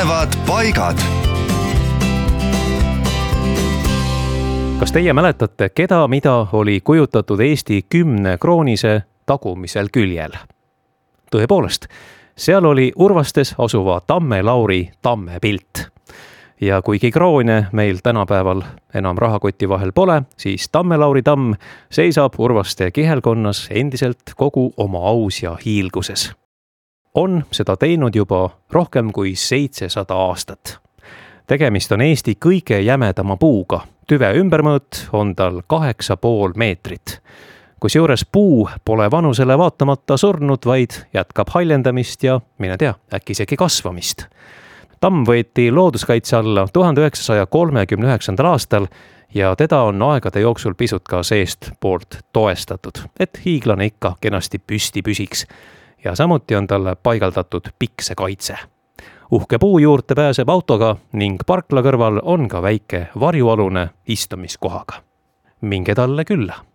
põnevad paigad. kas teie mäletate, keda, mida oli kujutatud Eesti kümnekroonise tagumisel küljel? tõepoolest, seal oli Urvastes asuva Tamme Lauri tamme pilt ja kuigi kroone meil tänapäeval enam rahakoti vahel pole, siis Tamme-Lauri tamm seisab Urvaste kihelkonnas endiselt kogu oma aus ja hiilguses. On seda teinud juba rohkem kui seitsesada aastat. tegemist on Eesti kõige jämedama puuga, tüve ümbermõõt on tal kaheksa pool meetrit kusjuures puu pole vanusele vaatamata surnud, vaid jätkab haljendamist ja mine tea, äkki isegi kasvamist tamm võeti looduskaitse alla tuhande üheksasaja kolmekümne üheksandal aastal ja teda on aegade jooksul pisut ka seestpoolt toestatud, et hiiglane ikka kenasti püsti püsiks. Ja samuti on talle paigaldatud piksekaitse. uhke puu juurde pääseb autoga ning parkla kõrval on ka väike varjualune istumiskohaga. minge talle külla